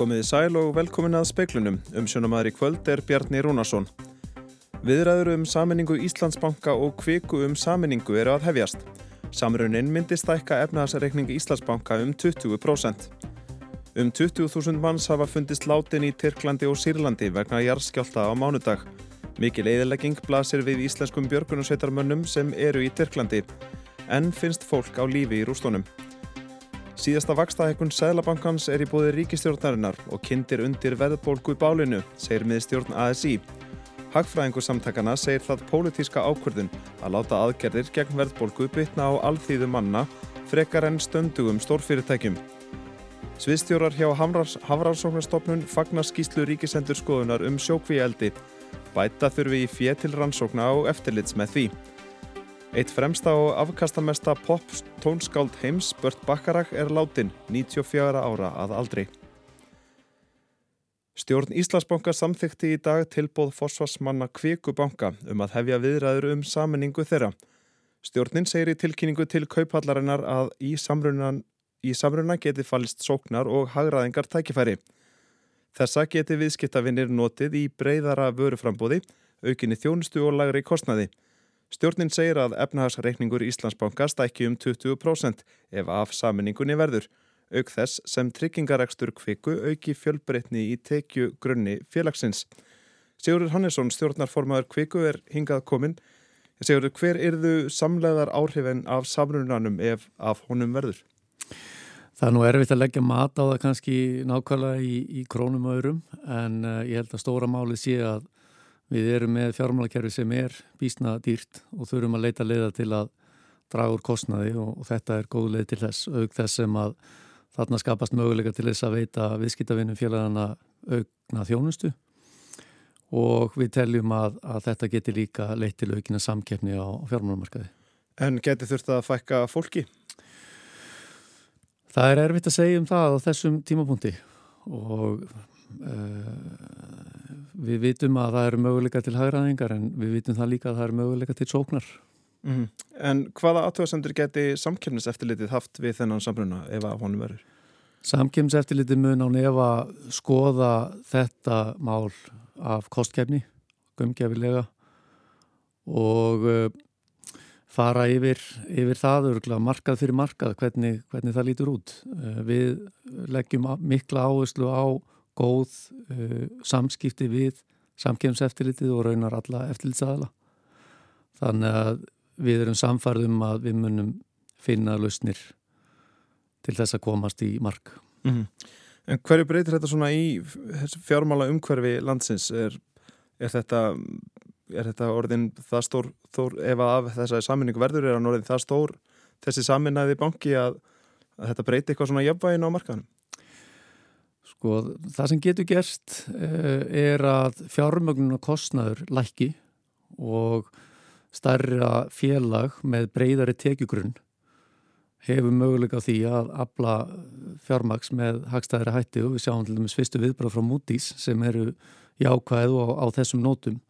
Komiði sæl og velkomin að speiklunum. Um sjónumæður í kvöld er Bjarni Rúnarsson. Viðræður um saminningu Íslandsbanka og kviku um saminningu eru að hefjast. Samrunnin myndi stækka efnaðsreikning Íslandsbanka um 20%. Um 20.000 manns hafa fundist látin í Tyrklandi og Sýrlandi vegna jarðskjálta á mánudag. Mikil eðilegging blasir við íslenskum björgunarsveitarmönnum sem eru í Tyrklandi. En finnst fólk á lífi í rústónum. Síðasta vakstahekun Sæðlabankans er í bóði ríkistjórnarinnar og kindir undir veðbólgu bálinu, segir miðstjórn ASI. Hagfræðingu samtakana segir það pólitíska ákvörðun að láta aðgerðir gegn veðbólgu bytna á alþýðu manna frekar en stöndugum stórfyrirtækjum. Sviðstjórar hjá Hafránsóknarstofnun fagnar skýslu ríkisendur skoðunar um sjókvíeldi. Bæta þurfi í fjö til rannsókna og eftirlits með því. Eitt fremsta og afkastamesta pop tónskáld heims, Bört Bacharach, er látin, 94 ára að aldrei. Stjórn Íslandsbanka samþykti í dag tilbóð fósfarsmanna Kvikubanka um að hefja viðræður um saminningu þeirra. Stjórnin segir í tilkynningu til kaupallarinnar að í í samruna geti fallist sóknar og hagraðingar tækifæri. Þessa geti viðskiptavinnir notið í breyðara vöruframbóði, aukinni þjónustu og lagri kostnaði. Stjórnin segir að efnahagsreikningur Íslandsbanka stækki um 20% ef af saminningunni verður. Auk þess sem tryggingarekstur kviku auki fjölbreytni í tekju grunni félagsins. Sigurður Hannesson, stjórnarformaður kviku, er hingað komin. Sigurður, hver erðu samleðar áhrifin af samrunanum ef af honum verður? Það er nú erfitt að leggja mat á það kannski nákvæmlega í, í krónum öðrum en uh, ég held að stóra máli sé að Við erum með fjármálakerfi sem er bísna dýrt og þurfum að leita leiða til að draga úr kostnaði og, og þetta er góð leið til þess, auk þess sem að þarna skapast möguleika til þess að veita viðskiptavinnum félagana aukna þjónustu og við teljum að, að þetta geti líka leitt til aukina samkeppni á fjármálamarkaði. En geti þurft að fækka fólki? Það er erfitt að segja um það á þessum tímapunkti og við vitum að það eru möguleika til hagraðingar en við vitum það líka að það eru möguleika til sóknar. Mm -hmm. En hvaða aðtöðasendur geti samkjöfniseftilitið haft við þennan samruna ef að honum verður? Samkjöfniseftilitið mun á nefa skoða þetta mál af kostkefni, gömgefilega og uh, fara yfir, yfir það, örgulega markað fyrir markað, hvernig, hvernig það lítur út. Uh, við leggjum mikla áherslu á góð uh, samskipti við samkjömseftilitið og raunar alla eftirlitsaðala. Þannig að við erum samfarðum að við munum finna lausnir til þess að komast í mark. Mm -hmm. En hverju breytir þetta svona í fjármála umhverfi landsins? Er, er, þetta, er þetta orðin það stór, þór, ef að þessa saminningu verður er hann orðin það stór þessi saminnaði banki að, að þetta breyti eitthvað svona jafnvægin á markanum? Sko það sem getur gerst uh, er að fjármögnun og kostnaður lækki og starra félag með breyðari tekjugrunn hefur möguleika á því að abla fjármaks með hagstæðri hætti og við sjáum til dæmis fyrstu viðbröð frá Moody's sem eru jákvæð og á þessum nótum.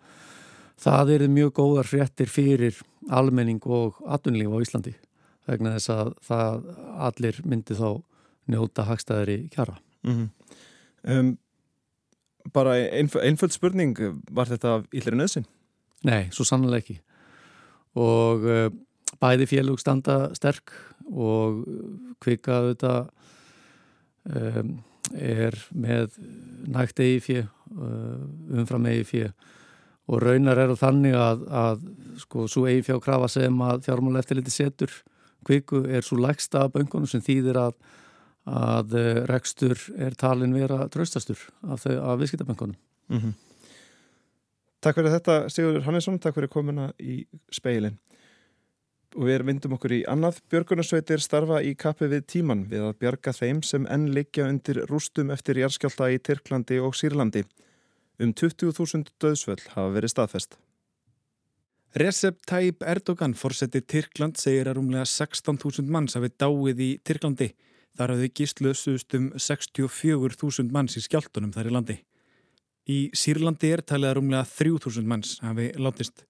Það eru mjög góðar fréttir fyrir almenning og atvinnlíf á Íslandi vegna þess að allir myndi þá njóta hagstæðri kjara. Mm -hmm. um, bara einf einföld spurning var þetta íllir nöðsinn? Nei, svo sannlega ekki og uh, bæði félug standa sterk og kvikaðu þetta um, er með nægt eigi fjö uh, umfram eigi fjö og raunar eru þannig að, að sko, svo eigi fjá krafa sem að fjármála eftir liti setur kviku er svo lægsta af böngunum sem þýðir að að eh, rekstur er talin vera tröstastur af, af viðskiptaböngunum. Mm -hmm. Takk fyrir þetta Sigurður Hannesson, takk fyrir komuna í speilin. Og við myndum okkur í annað. Björgunarsveitir starfa í kappi við tíman við að bjarga þeim sem enn liggja undir rústum eftir járskjálta í Tyrklandi og Sýrlandi. Um 20.000 döðsvöld hafa verið staðfest. Recep Tayyip Erdogan fórsetið Tyrkland segir að rúmlega 16.000 manns hafi dáið í Tyrklandi. Þar hafði gísluðsust um 64.000 manns í skjáltunum þar í landi. Í Sýrlandi er talið að rúmlega 3.000 manns hafi látist.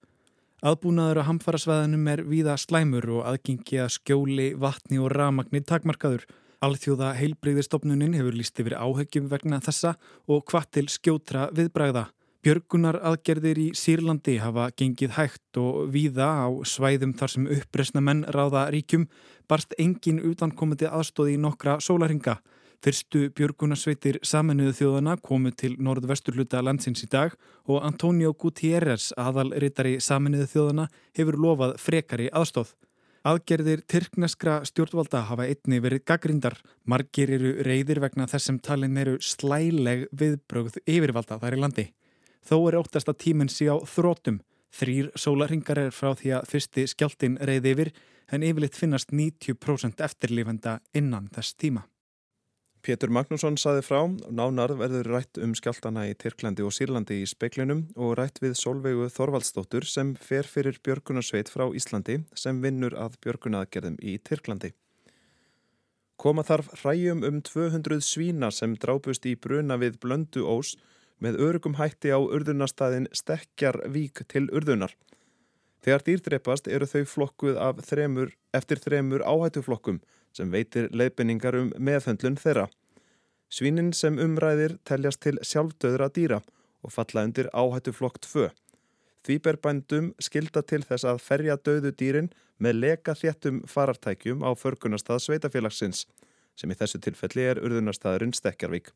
Aðbúnaður á hamfarasvæðinum er víða slæmur og aðgengi að skjóli, vatni og ramagni takmarkaður Alþjóða heilbreyðistofnunin hefur líst yfir áhegjum vegna þessa og hvað til skjótra viðbræða. Björgunar aðgerðir í Sýrlandi hafa gengið hægt og víða á svæðum þar sem uppresna menn ráða ríkjum barst engin utankomandi aðstóði í nokkra sólaringa. Fyrstu björgunarsveitir saminuðu þjóðana komu til norðvesturluta landsins í dag og Antonio Gutierrez, aðalritari saminuðu þjóðana, hefur lofað frekari aðstóð. Aðgerðir Tyrkneskra stjórnvalda hafa einni verið gaggrindar. Margir eru reyðir vegna þessum talin eru slæleg viðbrögð yfirvalda þar í landi. Þó er óttast að tíminn sé á þrótum. Þrýr sólarhingar er frá því að fyrsti skjáltin reyði yfir en yfirleitt finnast 90% eftirlifenda innan þess tíma. Pétur Magnússon saði frá, nánar verður rætt um skjáltana í Tyrklandi og Sýrlandi í speiklinum og rætt við Solveigu Þorvaldsdóttur sem fer fyrir Björgunarsveit frá Íslandi sem vinnur að Björgunaðgerðum í Tyrklandi. Koma þarf hræjum um 200 svína sem drápust í bruna við Blöndu Ós með örugum hætti á urðunarstaðin Stekjarvík til urðunar. Þegar dýrdreipast eru þau flokkuð þremur, eftir þremur áhættuflokkum sem veitir leiðbenningar um meðhöndlun þeirra. Svínin sem umræðir teljast til sjálfdöðra dýra og falla undir áhættu flokk 2. Því ber bændum skilda til þess að ferja döðu dýrin með leka þéttum farartækjum á förgunarstað sveitafélagsins sem í þessu tilfelli er urðunarstaðurinn Stekjarvík.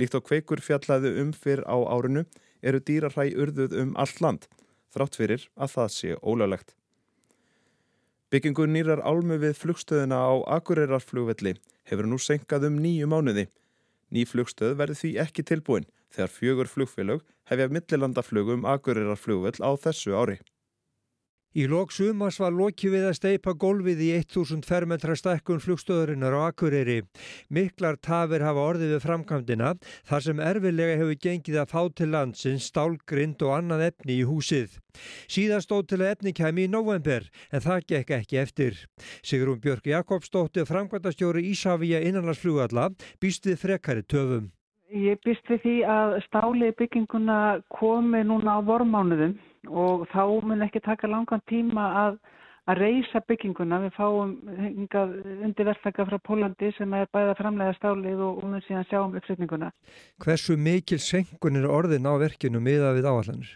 Líkt á kveikur fjallaðu um fyrr á árinu eru dýraræ urðuð um allt land, þrátt fyrir að það sé ólöglegt. Byggingu nýrar álmu við flugstöðuna á Akureyrar-flugvelli hefur nú senkað um nýju mánuði. Ný flugstöð verði því ekki tilbúin þegar fjögur flugfélög hefja millilandaflugum Akureyrar-flugvell á þessu ári. Í lok sumas var lokið við að steipa gólfið í 1000 fermetra stækkun flugstöðurinnar á Akureyri. Miklar tafir hafa orðið við framkvæmdina þar sem erfilega hefur gengið að fá til landsins stálgrind og annað efni í húsið. Síðan stóð til að efni kemi í november en það gekk ekki eftir. Sigrun Björk Jakobsdóttir, framkvæmdastjóri Ísafíja innanlandsflugalla, býst við frekari töfum. Ég býst við því að stáli bygginguna komi núna á vormánuðum og þá mun ekki taka langan tíma að, að reysa bygginguna. Við fáum undirverðlega frá Pólandi sem er bæða framlega stálið og mun síðan sjá um uppsetninguna. Hversu mikil senkun er orðin á verkinu miða við áallanir?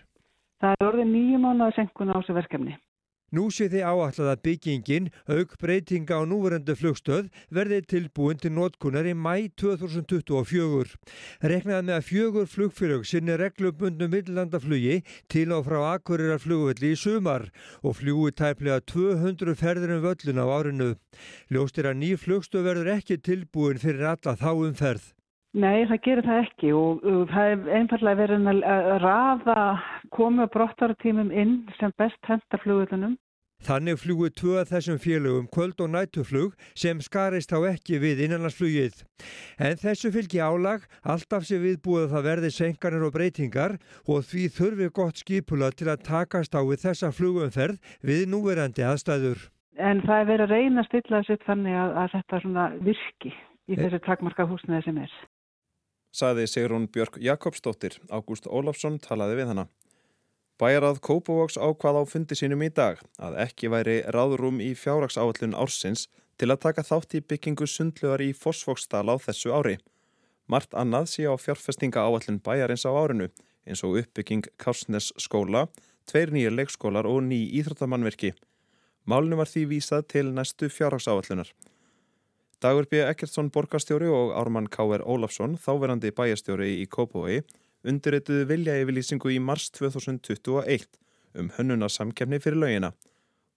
Það er orðin nýjum mánuða senkun á þessu verkefni. Nú sé þið áallat að byggingin, auk breytinga á núverendu flugstöð, verði tilbúin til notkunar í mæ 2024. Reknaði með að fjögur flugfélög sinni reglubundum millandaflugi til og frá Akureyrar flugvelli í sumar og fljúi tæplega 200 ferðir um völlin á árinu. Ljóstir að ný flugstöð verður ekki tilbúin fyrir alla þá umferð. Nei, það gerir það ekki og það er einfallega verið að rafa komu brottaratímum inn sem best hendar flugvöldunum Þannig flugu tvö af þessum félögum kvöld og nættuflug sem skarist á ekki við innanlandsflugið. En þessu fylgi álag, alltaf sé viðbúið að það verði senkanir og breytingar og því þurfi gott skipula til að takast á við þessa flugumferð við núverandi aðstæður. En það er verið að reyna að stilla þessu upp þannig að, að þetta virki í þessu takmarka húsnaði sem er. Saði Sigrun Björk Jakobsdóttir, Ágúst Ólafsson talaði við hana. Bæjarað Kópavóks ákvað á fundi sínum í dag að ekki væri ráðrúm í fjárragsáallun ársins til að taka þátt í byggingu sundlugar í Fossvóksdal á þessu ári. Mart annað sé á fjárfestinga áallun bæjarins á árinu eins og uppbygging Kársnes skóla, tveir nýjir leikskólar og ný íþróttamannverki. Málinu var því vísað til næstu fjárragsáallunar. Dagur B. Ekkertsson borgarstjóri og Ármann K.R. Ólafsson, þáverandi bæjarstjóri í Kópavogi, undirrituðu vilja yfirlýsingu í mars 2021 um hönnunarsamkefni fyrir laugina.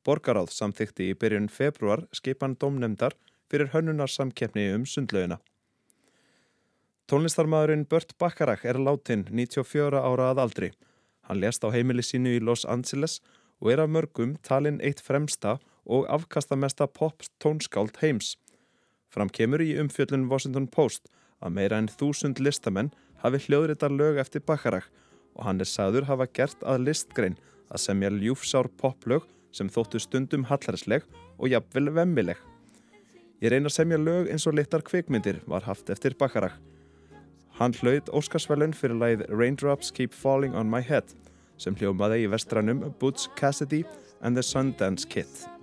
Borgaráð samþykti í byrjun februar skipan domnemdar fyrir hönnunarsamkefni um sundlaugina. Tónlistarmadurinn Bört Bacharach er látin 94 ára að aldri. Hann lést á heimili sínu í Los Angeles og er af mörgum talinn eitt fremsta og afkastamesta pop tónskáld heims. Fram kemur í umfjöllun Washington Post að meira en þúsund listamenn hafi hljóðritar lög eftir Bacharach og hann er sagður hafa gert að listgrein að semja ljúfsár poplög sem þóttu stundum hallarsleg og jafnvel vemmileg. Ég reyna að semja lög eins og litar kvikmyndir var haft eftir Bacharach. Hann hlaut Óskarsvælun fyrir læð Raindrops Keep Falling on My Head sem hljómaði í vestranum Boots Cassidy and the Sundance Kid.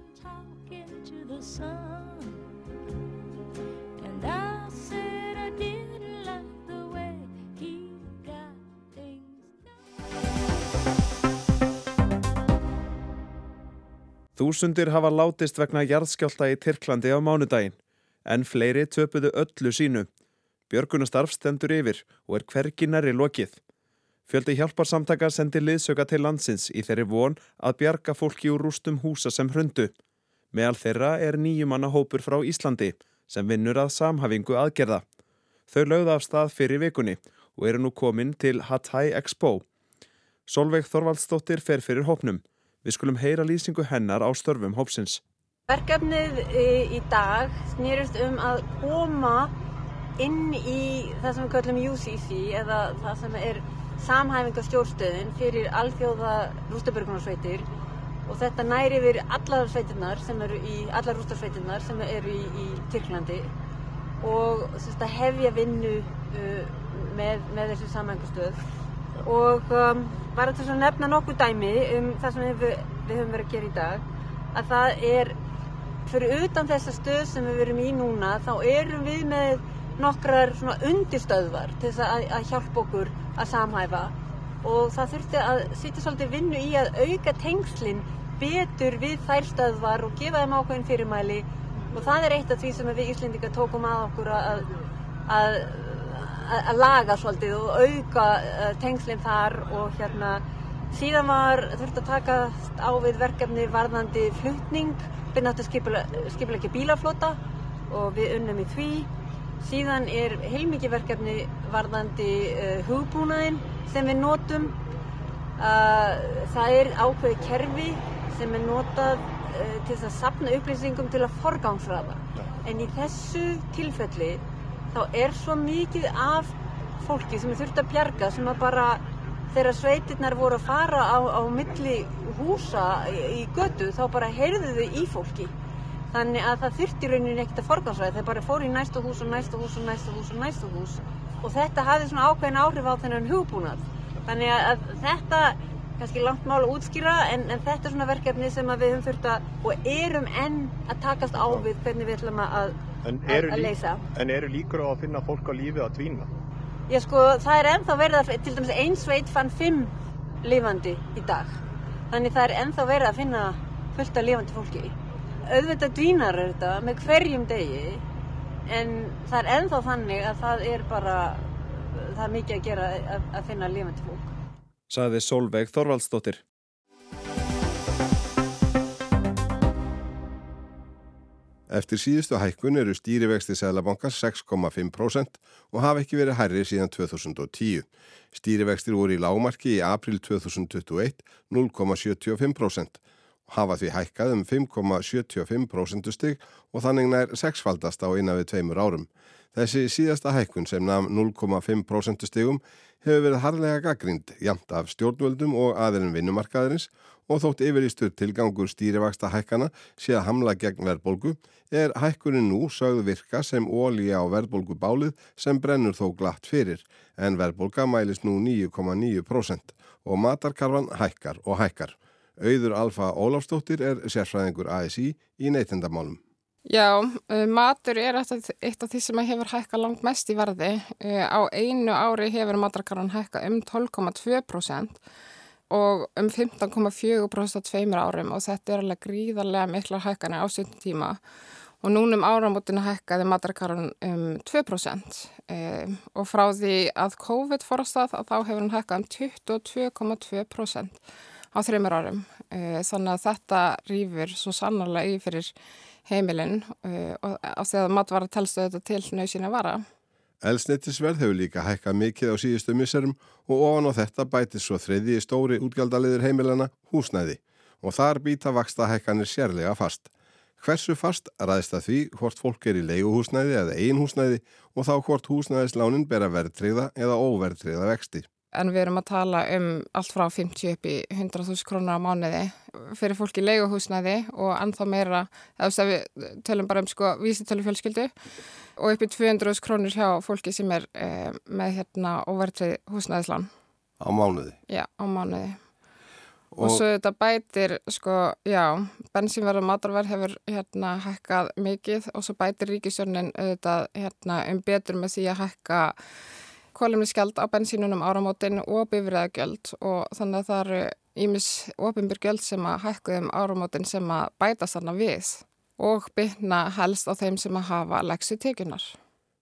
Þúsundir hafa látist vegna jarðskjálta í Tyrklandi á mánudaginn, en fleiri töpuðu öllu sínu. Björgunastarf stendur yfir og er hvergi næri lokið. Fjöldi hjálparsamtaka sendi liðsöka til landsins í þeirri von að bjarga fólki úr rústum húsa sem hrundu. Meðal þeirra er nýjumanna hópur frá Íslandi sem vinnur að samhafingu aðgerða. Þau lögða af stað fyrir vikunni og eru nú komin til Hatay Expo. Solveig Þorvaldsdóttir fer fyrir hópnum. Við skulum heyra lýsingu hennar á störfum hópsins. Verkefnið í dag snýrist um að koma inn í það sem við kallum UCC eða það sem er samhæfingastjórnstöðin fyrir alþjóða rústabörgunarsveitir og þetta næri yfir allar sveitirnar sem eru í, allar rústarsveitirnar sem eru í, í Tyrklandi. Og sérst, hefja vinnu uh, með, með þessu samhæfingastöð og um, var þetta svo nefna nokkuð dæmi um það sem við, við höfum verið að gera í dag að það er fyrir utan þessa stöð sem við verum í núna þá erum við með nokkrar svona undirstöðvar til þess að, að hjálpa okkur að samhæfa. Og það þurfti að sýta svolítið vinnu í að auka tengslinn betur við þær stöðvar og gefa þeim ákveðin fyrirmæli. Og það er eitt af því sem við Íslendinga tókum að okkur að, að að laga svolítið og auka uh, tengslinn þar og hérna síðan var þurft að taka á við verkefni varðandi flutning. Byrnáttu skipla ekki bílaflota og við unnum í því. Síðan er heilmikið verkefni varðandi uh, hugbúnaðin sem við notum. Uh, það er ákveði kerfi sem er notað uh, til að sapna upplýsingum til að forgangsraða. En í þessu tilfelli þá er svo mikið af fólki sem er þurft að bjarga sem að bara þegar sveitirnar voru að fara á, á milli húsa í, götu þá bara heyrðu þau í fólki. Þannig að það þurfti rauninni ekkert að forgansvæða þeir bara fóru í næstu hús og næstu hús og næstu hús og næstu hús. Og þetta hafði svona ákveðin áhrif á þennan hugbúnað. Þannig að þetta kannski langt mál að útskýra en, en þetta er svona verkefni sem við höfum þurft að og erum enn að takast á við hvernig við ætlum að En eru, en eru líkur á að finna fólk á lífi að tvína? Já sko það er ennþá verið að, til dæmis einn sveit fann fimm lifandi í dag. Þannig það er ennþá verið að finna fullt af lifandi fólki. Auðvitað dvínar er þetta með hverjum degi en það er ennþá þannig að það er bara, það er mikið að gera að, að finna lifandi fólk. Saði Solveig Þorvaldsdóttir. Eftir síðustu hækkun eru stýrivexti Sælabankars 6,5% og hafa ekki verið hærri síðan 2010. Stýrivextir voru í lámarki í april 2021 0,75% og hafa því hækkað um 5,75% stygg og þannig nær sexfaldast á eina við tveimur árum. Þessi síðasta hækkun sem namn 0,5% styggum hefur verið harlega gaggrind, jamt af stjórnvöldum og aðeirinn vinnumarkaðarins og þótt yfirístur tilgangur stýrivaksta hækkana sé að hamla gegn verðbolgu er hækkunin nú sögðu virka sem ólíja á verðbolgu bálið sem brennur þó glatt fyrir en verðbolga mælist nú 9,9% og matarkarfan hækkar og hækkar. Auður Alfa Ólafstóttir er sérfræðingur ASI í neytendamálum. Já, uh, matur er eitt af því sem hefur hækkað langt mest í verði. Uh, á einu ári hefur matarkarfan hækkað um 12,2% og um 15,4% á tveimur árum og þetta er alveg gríðarlega mikla hækkanir á stundin tíma. Og núnum áramotinu hækkaði matarkarun um 2% um, og frá því að COVID fór á stað þá hefur hann hækkað um 22,2% á þreymur árum. Uh, þannig að þetta rýfur svo sannarlega í fyrir heimilinn uh, og á því að matvara telstu þetta til nöysina vara. Elsnettisverð hefur líka hækkað mikið á síðustu misserum og ofan á þetta bætis svo þriði stóri útgjaldaliður heimilana húsnæði og þar býta vaksta hækkanir sérlega fast. Hversu fast ræðist að því hvort fólk er í leiguhúsnæði eða einhúsnæði og þá hvort húsnæðislánin ber að verðtriða eða óverðtriða vexti en við erum að tala um allt frá 50 upp í 100.000 krónar á mánuði fyrir fólki í leiguhúsnæði og ennþá meira, eða við tölum bara um sko vísitölu fjölskyldu og upp í 200.000 krónur hjá fólki sem er eh, með hérna óvertrið húsnæðislán. Á mánuði? Já, á mánuði. Og, og svo þetta bætir, sko, já, bensínverð og matarverð hefur hérna hækkað mikið og svo bætir ríkisjörnin auðvitað hérna um betur með því að hækka kolumniskjald á bensínunum áramótin og bifræðagjöld og þannig að það eru ímis ofinbyrgjöld sem að hækkuðum árumótin sem að bætast þarna við og byggna helst á þeim sem að hafa legsi tekjunar.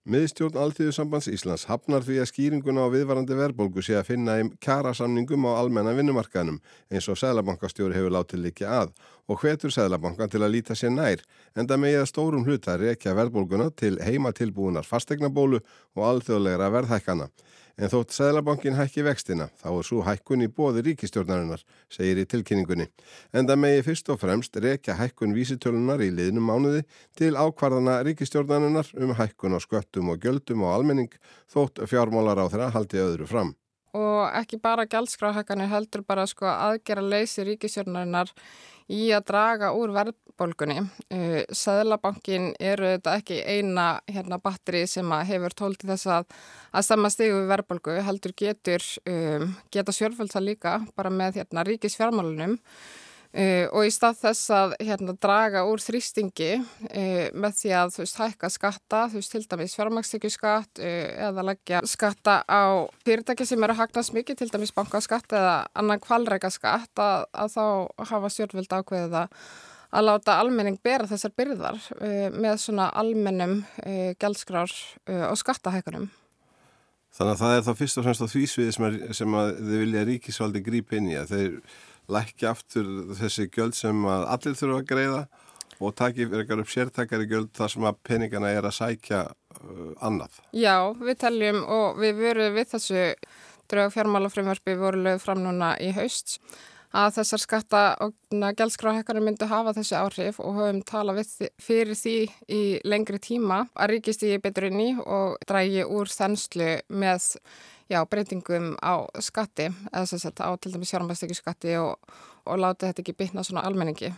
Miðstjórn Alþjóðsambands Íslands hafnar því að skýringuna á viðvarandi verbolgu sé að finna í kjarasamningum á almenna vinnumarkaðnum eins og Sælabankastjóri hefur látið líka að og hvetur Sælabankan til að líta sér nær en það megið að stórum hluta reykja verbolguna til heimatilbúunar fastegnabólu og alþjóðlegra verðhækana. En þótt Sæðlabankin hækki vextina, þá er svo hækkun í bóði ríkistjórnarinnar, segir í tilkynningunni. En það megi fyrst og fremst rekja hækkun vísitölunar í liðnum mánuði til ákvarðana ríkistjórnarinnar um hækkun á sköttum og gjöldum og almenning, þótt fjármálar á þeirra haldi öðru fram. Og ekki bara gjaldskráhækkanir heldur bara sko aðgera leysi ríkistjórnarinnar í að draga úr verðbólgunni. Sæðlabankin eru þetta ekki eina hérna, batteri sem hefur tólti þess að, að stemma stegu við verðbólgu, heldur getur um, geta sjálfvöld það líka bara með hérna, ríkisfjármálunum Uh, og í stað þess að hérna, draga úr þrýstingi uh, með því að þú veist hækka skatta, þú veist til dæmis fjármagstekjuskatt uh, eða leggja skatta á fyrirtæki sem eru hagnast mikið, til dæmis bankaskatt eða annan kvalreika skatt að, að þá hafa stjórnvöld ákveðið að, að láta almenning bera þessar byrðar með svona almennum gældskrár og skattahækunum. Þannig að það er þá fyrst og fremst á því sviði sem, sem að þið vilja ríkisvaldi gríp inn í að þeir lækja aftur þessi gjöld sem allir þurfa að greiða og taki fyrir upp sértakari gjöld þar sem að peningana er að sækja uh, annað. Já, við teljum og við verum við þessu drög fjármálafrömmverfi voru lögð fram núna í haust að þessar skatta og gældskráhekkanir myndu hafa þessi áhrif og höfum talað fyrir því í lengri tíma að ríkist í betur inn í og drægi úr þenslu með já, breytingum á skatti eða sem sagt á til dæmis fjármæstekju skatti og, og láta þetta ekki bytna svona almenningi.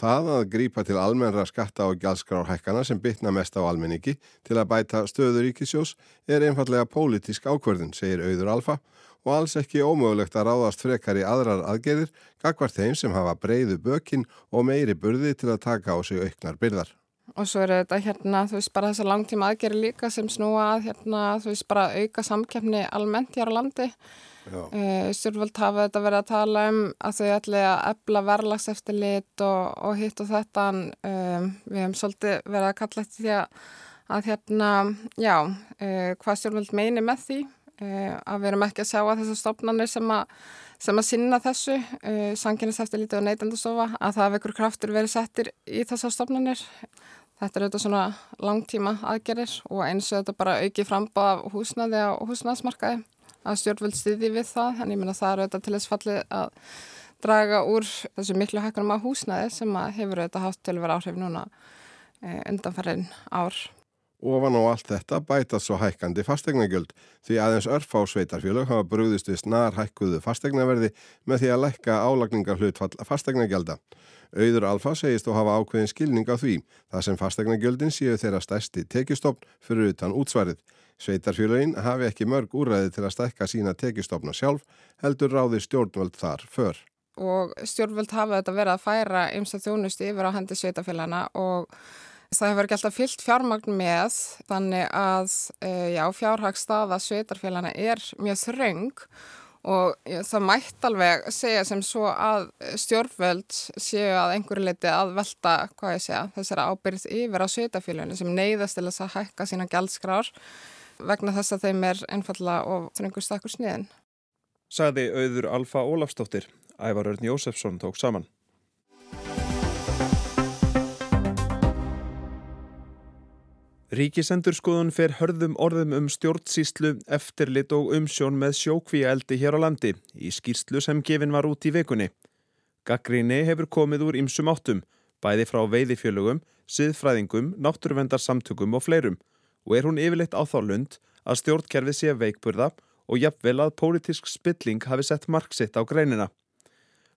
Það að grípa til almennra skatta og gjaldskráhækkana sem bytna mest á almenningi til að bæta stöður ríkisjós er einfallega pólitísk ákverðin, segir auður alfa og alls ekki ómögulegt að ráðast frekar í aðrar aðgerðir gagvar þeim sem hafa breyðu bökin og meiri burði til að taka á sig auknar byrðar. Og svo er þetta hérna, þú veist, bara þessar langtíma aðgeri líka sem snúa að hérna, þú veist, bara auka samkefni almennt hér á landi. Uh, Stjórnvöld hafa þetta verið að tala um að þau ætli að ebla verlags eftir lit og, og hitt og þetta. Um, við hefum svolítið verið að kalla eftir því að, að hérna, já, uh, hvað stjórnvöld meini með því. Uh, að við erum ekki að sjá að þessar stofnanir sem að sem að sinna þessu, uh, sanginist eftir lítið og neytendastofa, að það hefur kraftur verið settir í þessar stofnanir. Þetta er auðvitað svona langtíma aðgerir og eins og þetta bara auki frambáð af húsnaði á húsnaðsmarkaði að stjórnvöld stiði við það en ég minna það er auðvitað til þess fallið að draga úr þessu miklu hækkanum á húsnaði sem hefur auðvitað haft til að vera áhrif núna eh, undanferðin ár. Ofan á allt þetta bætast svo hækkandi fastegnagjöld því aðeins örf á sveitarfjölu hafa brúðist við snar hækkuðu fastegnaverði með því að lækka álagningar hlutfall fastegnagjölda. Auður Alfa segist og hafa ákveðin skilning á því, það sem fastegnagjöldin séu þeirra stærsti tekistofn fyrir utan útsvarið. Sveitarfjölögin hafi ekki mörg úræði til að stækka sína tekistofna sjálf, heldur ráði stjórnvöld þar för. Og stjórnvöld hafa þetta verið að færa ymsa þjónusti yfir á hendi sveitarfjölana og það hefur ekki alltaf fyllt fjármagn með, þannig að eh, já, fjárhagsstaða sveitarfjölana er mjög þröng og það mætt alveg segja sem svo að stjórnvöld séu að einhverju leiti að velta, hvað ég segja, þessara ábyrð yfir á sveitafélaginu sem neyðast til þess að hækka sína gældskrár vegna þess að þeim er einfalla og þröngur stakkur sniðin. Saði auður Alfa Ólafstóttir, Ævar Örn Jósefsson tók saman. Ríkisendurskoðun fer hörðum orðum um stjórnsýslu, eftirlit og umsjón með sjókvíaeldi hér á landi í skýrslu sem gefin var út í vekunni. Gaggríni hefur komið úr ymsum áttum, bæði frá veiðifjölugum, siðfræðingum, náttúruvendarsamtökum og fleirum og er hún yfirleitt á þá lund að stjórnkerfið sé veikburða og jafnvel að pólitísk spilling hafi sett marksitt á greinina.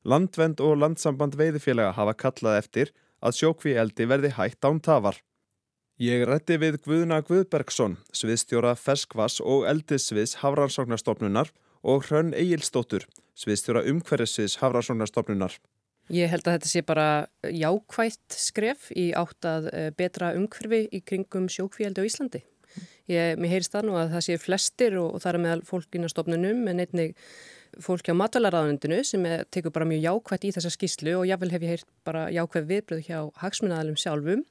Landvend og landsamband veiðifjölega hafa kallað eftir að sjókvíaeldi verði hægt án tafar. Ég rætti við Guðna Guðbergsson, sviðstjóra Ferskvass og eldisviðs Hafrannsóknarstofnunar og Hrönn Egilstóttur, sviðstjóra umhverfisviðs Hafrannsóknarstofnunar. Ég held að þetta sé bara jákvægt skref í átt að eh, betra umhverfi í kringum sjókvíaldi á Íslandi. Ég, mér heyrist það nú að það sé flestir og, og það er meðal fólk inn á stofnunum en einnig fólki á matvælaráðundinu sem er, tekur bara mjög jákvætt í þessa skýslu og jáfnvel hef ég heyrt bara jákvæð viðbröð hjá hagsmunnaðalum sjálfum.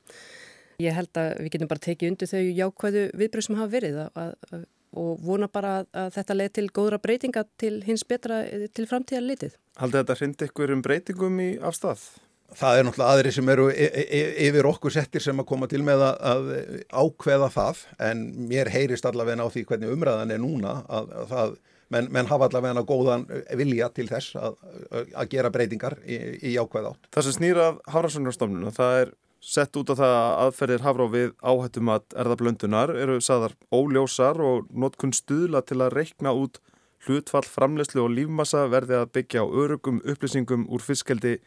Ég held að við getum bara tekið undir þau jákvæðu viðbröð sem hafa verið að, að, og vona bara að þetta leði til góðra breytinga til hins betra til framtíðar litið. Haldið þetta hrind ykkur um breytingum í afstað? Það er náttúrulega aðri sem eru e, e, e, yfir okkur settir sem að koma til með að ákveða það en mér heyrist allavega á því hvernig umræðan er núna að, að það, menn, menn hafa allavega góðan vilja til þess að, að gera breytingar í, í ákveða átt. Það sem snýrað Hárasunarstofnuna, það er sett út á það að aðferðir hafrá við áhættum að erðablöndunar eru saðar óljósar og notkun stuðla til að reikna út hlutfall, framlegslu og lífmassa verði að byggja á örugum upplýsingum úr fiskeldi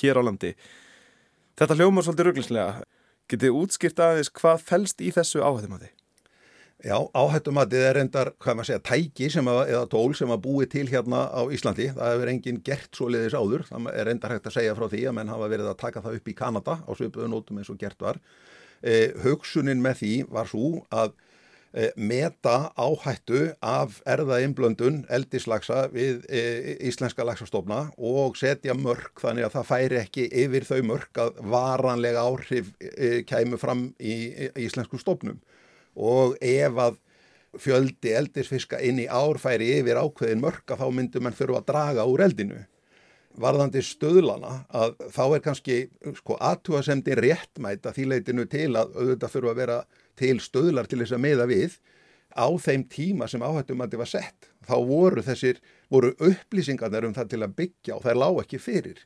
hér á landi. Þetta hljómar svolítið rugglinslega. Getið útskipt aðeins hvað fælst í þessu áhættumatið? Já, áhættumatið er endar, hvað maður segja, tæki að, eða tól sem að búi til hérna á Íslandi. Það hefur enginn gert svo leiðis áður. Það er endar hægt að segja frá því að menn hafa verið að taka það upp í Kanada á svipuðunótum eins og gert var. Eh, hugsunin með því var svo að Eh, meta áhættu af erðaimblöndun eldislagsa við e, íslenska lagsastofna og setja mörg þannig að það færi ekki yfir þau mörg að varanlega áhrif e, kæmu fram í, í íslensku stofnum og ef að fjöldi eldisfiska inn í ár færi yfir ákveðin mörg að þá myndum mann þurfa að draga úr eldinu varðandi stöðlana að þá er kannski sko aðtúasemdi réttmæta því leitinu til að auðvitað þurfa að vera til stöðlar til þess að meða við á þeim tíma sem áhættum að þetta var sett. Þá voru þessir, voru upplýsingarnir um það til að byggja og það lág ekki fyrir.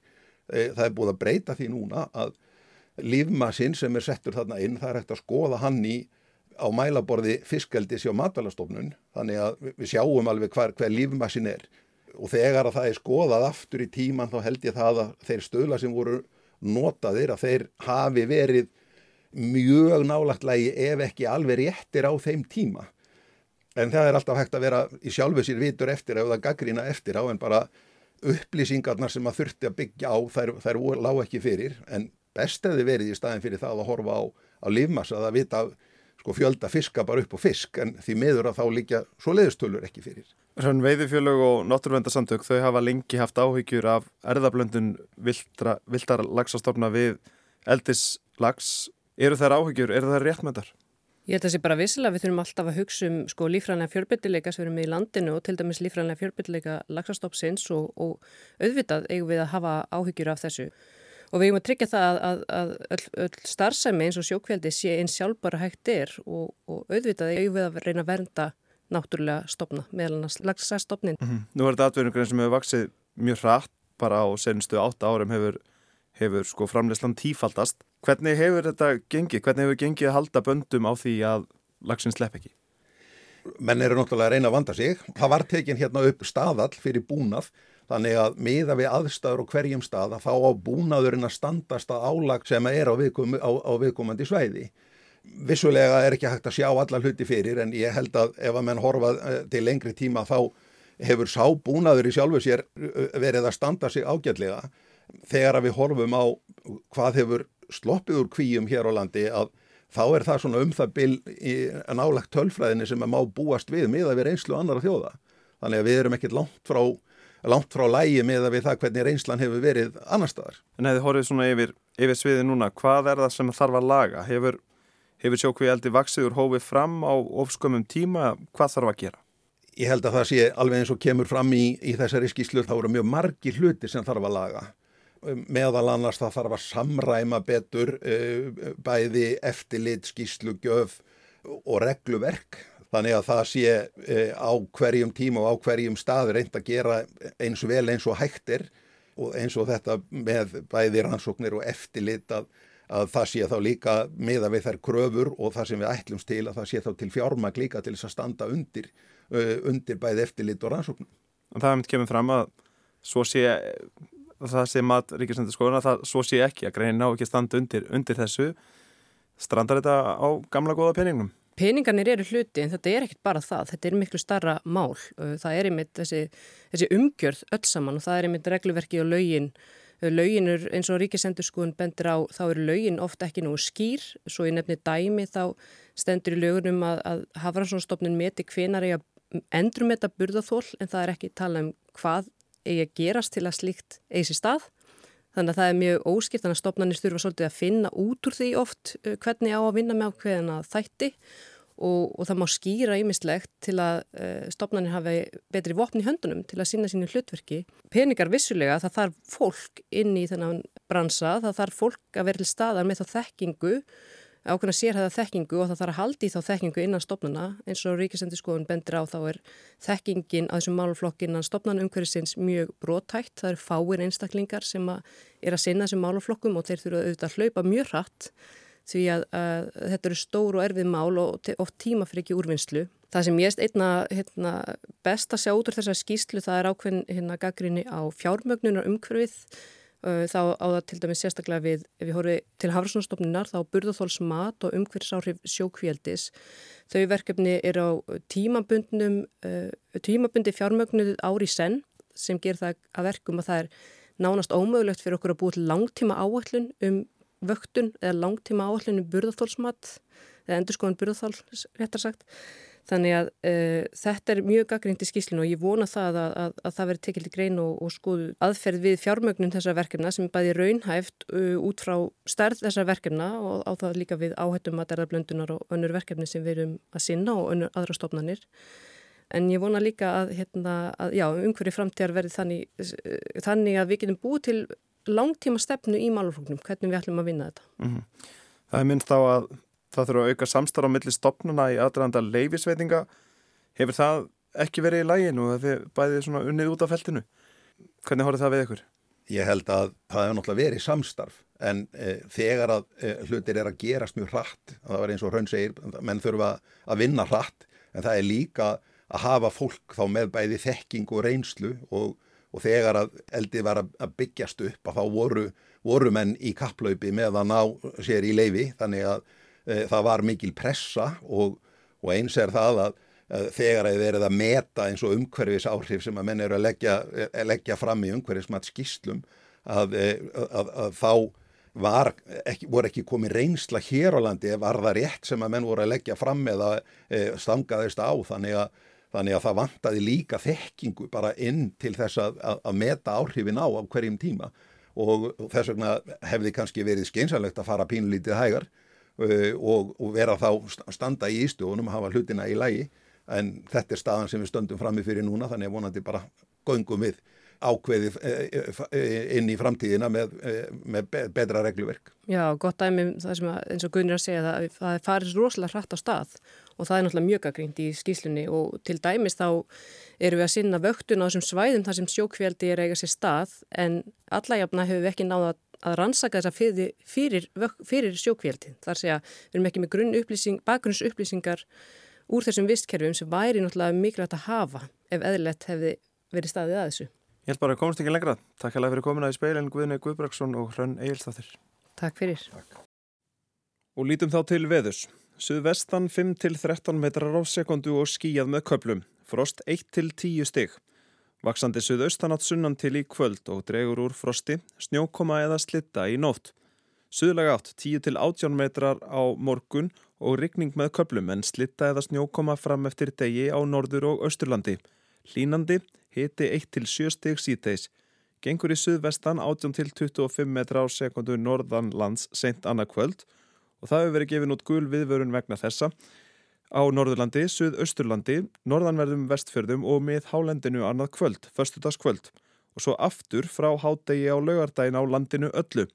E, það er búið að breyta því núna að lífmassinn sem er settur þarna inn, það er hægt að skoða hann í á mælaborði fiskaldis hjá matvælastofnun, þannig að við sjáum alveg hver, hver lífmassin er og þegar að það er skoðað aftur í tíman þá held ég það að þeir stöðla sem voru notaðir að þeir hafi verið mjög nálagt lægi ef ekki alveg réttir á þeim tíma. En það er alltaf hægt að vera í sjálfu sér vitur eftir ef það gaggrína eftir á en bara upplýsingarnar sem að þurfti að byggja á þær, þær lág ekki fyrir en best hefði verið í staðin fyrir það að horfa á, á lífmassa að vita sko, fjölda fiska bara upp á fisk en því meður að þá líka svo leiðstölur ekki fyrir. Rann veiðifjölög og náttúruvendasamtök þau hafa lengi haft áhyggjur af erðablöndun viltar lagsastofna við eldislags Eru þær áhyggjur, eru þær réttmöndar? Ég held að það sé bara vissilega við þurfum alltaf að hugsa um sko lífræðanlega fjörbyttileika sem við erum í landinu og til dæmis lífræðanlega fjörbyttileika lagsastoppsins og, og auðvitað eigum við að hafa áhyggjur af þessu. Og við eigum að tryggja það að, að, að öll, öll starfsæmi eins og sjókveldi sé eins sjálfbara hægt er og, og auðvitað eigum við að reyna að vernda náttúrulega stopna meðal lagsastofnin. Mm -hmm. Nú er þetta atverðingur sem hefur vaksið mjög hratt bara á senstu átta árum hefur, hefur sko framleyslan tífaldast Hvernig hefur þetta gengið? Hvernig hefur gengið að halda böndum á því að lagsin slepp ekki? Menn eru náttúrulega að reyna að vanda sig. Það var tekin hérna upp staðall fyrir búnað þannig að miða við aðstæður og hverjum stað að þá á búnaðurinn að standast að álag sem er á, viðkom, á, á viðkomandi svæði. Vissulega er ekki hægt að sjá alla hluti fyrir en ég held að ef að menn horfa eh, til lengri tíma þá hefur sá búnaður í sjálfu sér eh, verið að standa sig ágætlega þegar að við horfum á hvað hefur sloppið úr kvíum hér á landi að þá er það svona um það bil nálagt tölfræðinni sem að má búast við með að við reynslu annara þjóða. Þannig að við erum ekkert langt frá, langt frá lægi með að við það hvernig reynslan hefur verið annar staðar. En hefur horfið svona yfir, yfir sviði núna, hvað er það sem þarf að laga? Hefur, hefur sjókvið eldi vaksiður hófið fram á ofskömmum tíma? Hvað þarf að gera? Ég held að það sé alveg eins og kemur fram í, í þessari skíslu þá eru mjög margi hluti sem þarf að laga meðal annars það þarf að samræma betur uh, bæði eftirlit, skýslu, gjöf og regluverk. Þannig að það sé uh, á hverjum tíma og á hverjum stað reynd að gera eins vel eins og hægtir og eins og þetta með bæði rannsóknir og eftirlit að, að það sé þá líka meða við þær kröfur og það sem við ætlumst til að það sé þá til fjármag líka til þess að standa undir, uh, undir bæði eftirlit og rannsóknum. Og það hefði kemur fram að svo sé það sé mat ríkisöndarskóðun að það svo sé ekki að greinin ná ekki standa undir, undir þessu strandar þetta á gamla góða peningnum? Peningarnir eru hluti en þetta er ekkit bara það, þetta er miklu starra mál. Það er einmitt þessi, þessi umgjörð öll saman og það er einmitt regluverki og laugin Laugin eins og ríkisendurskóðun bendur á, þá eru laugin ofta ekki nú skýr, svo ég nefni dæmi þá stendur í lögunum að, að Hafranssonstofnun meti hvenar endur með þetta burðathól en það er ekki tala um hvað eigi að gerast til að slíkt eigi sér stað. Þannig að það er mjög óskipt, þannig að stopnarnir þurfa svolítið að finna út úr því oft hvernig á að vinna með ákveðina þætti og, og það má skýra ímislegt til að stopnarnir hafi betri vopni í höndunum til að sína sínu hlutverki. Peningar vissulega, það þarf fólk inn í þennan bransa, það þarf fólk að vera til staðar með þá þekkingu ákveðna sérhæða þekkingu og það þarf að haldi þá þekkingu innan stopnuna eins og Ríkisendi skoðun bendir á þá er þekkingin að þessum máluflokk innan stopnan umhverfisins mjög brótækt, það eru fáir einstaklingar sem að er að sinna þessum máluflokkum og þeir þurfa auðvitað að hlaupa mjög hratt því að, að þetta eru stór og erfið mál og oft tíma fyrir ekki úrvinnslu. Það sem ég erst einna hérna, best að sjá út úr þessar skýslu það er ákveðin hérna, gaggrinni á fjármögnunar umhverfið þá á það til dæmis sérstaklega við, ef við horfum til Hafrúsnarstofnunar, þá burðathólsmat og umhverfisáhrif sjókvjöldis. Þau verkefni er á tímabundnum, tímabundi fjármögnuð ári senn sem ger það að verkum að það er nánast ómögulegt fyrir okkur að búa til langtíma áallun um vöktun eða langtíma áallun um burðathólsmat eða endurskóðan burðathóls, réttar sagt. Þannig að uh, þetta er mjög gaggrínt í skýslinu og ég vona það að, að, að það veri tekild í grein og, og skoðu aðferð við fjármögnun þessar verkefna sem er bæði raunhæft uh, út frá stærð þessar verkefna og á það líka við áhættum að derða blöndunar og önnur verkefni sem við erum að sinna og önnur aðra stofnanir. En ég vona líka að, hérna, að umhverju framtíðar verði þannig, uh, þannig að við getum búið til langtíma stefnu í málufloknum, hvernig við ætlum að vinna þetta. Mm -hmm. Það er minnst á að það þurfa að auka samstarf á milli stopnuna í aðranda leifisveitinga. Hefur það ekki verið í læginu og þið bæðið svona unnið út af feltinu? Hvernig horfið það við ykkur? Ég held að það hefur náttúrulega verið samstarf en e, þegar að e, hlutir er að gerast mjög hratt, það var eins og Hrönn segir, menn þurfa að vinna hratt en það er líka að hafa fólk þá með bæði þekking og reynslu og, og þegar að eldið var að byggjast upp að þá voru, voru menn í kapplaupi með að ná sér í leifi þannig að það var mikil pressa og, og eins er það að, að þegar að þið erið að meta eins og umhverfis áhrif sem að menn eru að leggja, að leggja fram í umhverfismat skýslum eh, að, þá var ekki, voru ekki komið reynsla hér á landi var það rétt sem að menn voru að leggja fram eða stangaðist á. Þannig að Þannig að það vantaði líka þekkingu bara inn til þess að, að, að meta áhrifin á á hverjum tíma. Og þess vegna hefði kannski verið skeinsalegt að fara pínlítið hægar og, og vera þá standa í ístjóðunum að hafa hlutina í lægi en þetta er staðan sem við stöndum frammi fyrir núna þannig að vonandi bara göngum við ákveði eh, eh, inn í framtíðina með, eh, með betra regluverk. Já, gott dæmi um það sem að, eins og Gunnar að segja það, það farir rosalega hrætt á stað og það er náttúrulega mjög aðgrínt í skýslunni og til dæmis þá erum við að sinna vöktun á þessum svæðum þar sem sjókveldi er eiga sér stað en allajafna hefur við ekki náða að rannsaka þessa fyrir, fyrir, fyrir sjókvéldi. Þar segja, við erum ekki með grunn bakgrunnsupplýsingar úr þessum vistkerfum sem væri náttúrulega mikilvægt að hafa ef eðlert hefði verið staðið að þessu. Ég held bara að komast ekki lengra. Takk alveg fyrir komina í speilin Guðni Guðbraksson og Hrönn Egilstáþur. Takk fyrir. Takk. Og lítum þá til veðus. Suðvestan 5-13 metrar á sekundu og skíjað með köplum. Frost 1-10 stygg. Vaksandi suðaustanátt sunnan til í kvöld og dregur úr frosti, snjókoma eða slitta í nótt. Suðlega átt 10-18 metrar á morgun og rigning með köplum en slitta eða snjókoma fram eftir degi á norður og austurlandi. Línandi hiti 1-7 stig síteis. Gengur í suðvestan 18-25 metra á sekundu norðan lands seint annað kvöld og það hefur verið gefin út gul viðvörun vegna þessa á Norðurlandi, Suðausturlandi, Norðanverðum vestfjörðum og með hálendinu annað kvöld, förstudagskvöld og svo aftur frá hádegi á laugardagin á landinu öllu.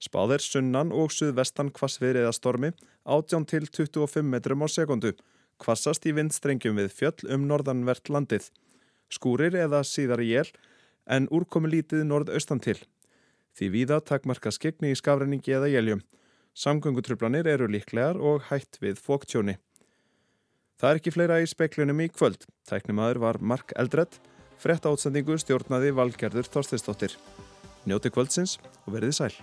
Spáðir sunnan og suðvestan kvassvið eða stormi 18 til 25 metrum á sekundu, kvassast í vindstrengjum við fjöll um norðanvert landið. Skúrir eða síðar í jél en úrkomi lítið norðaustan til. Því víða takmarka skegni í skafræningi eða jéljum. Samgöngutrublanir eru líklegar og hætt við fóktjóni. Það er ekki fleira í speiklunum í kvöld. Tæknimaður var Mark Eldredd, frett átsendingu stjórnaði Valgerður Þorsteinsdóttir. Njóti kvöldsins og verðið sæl.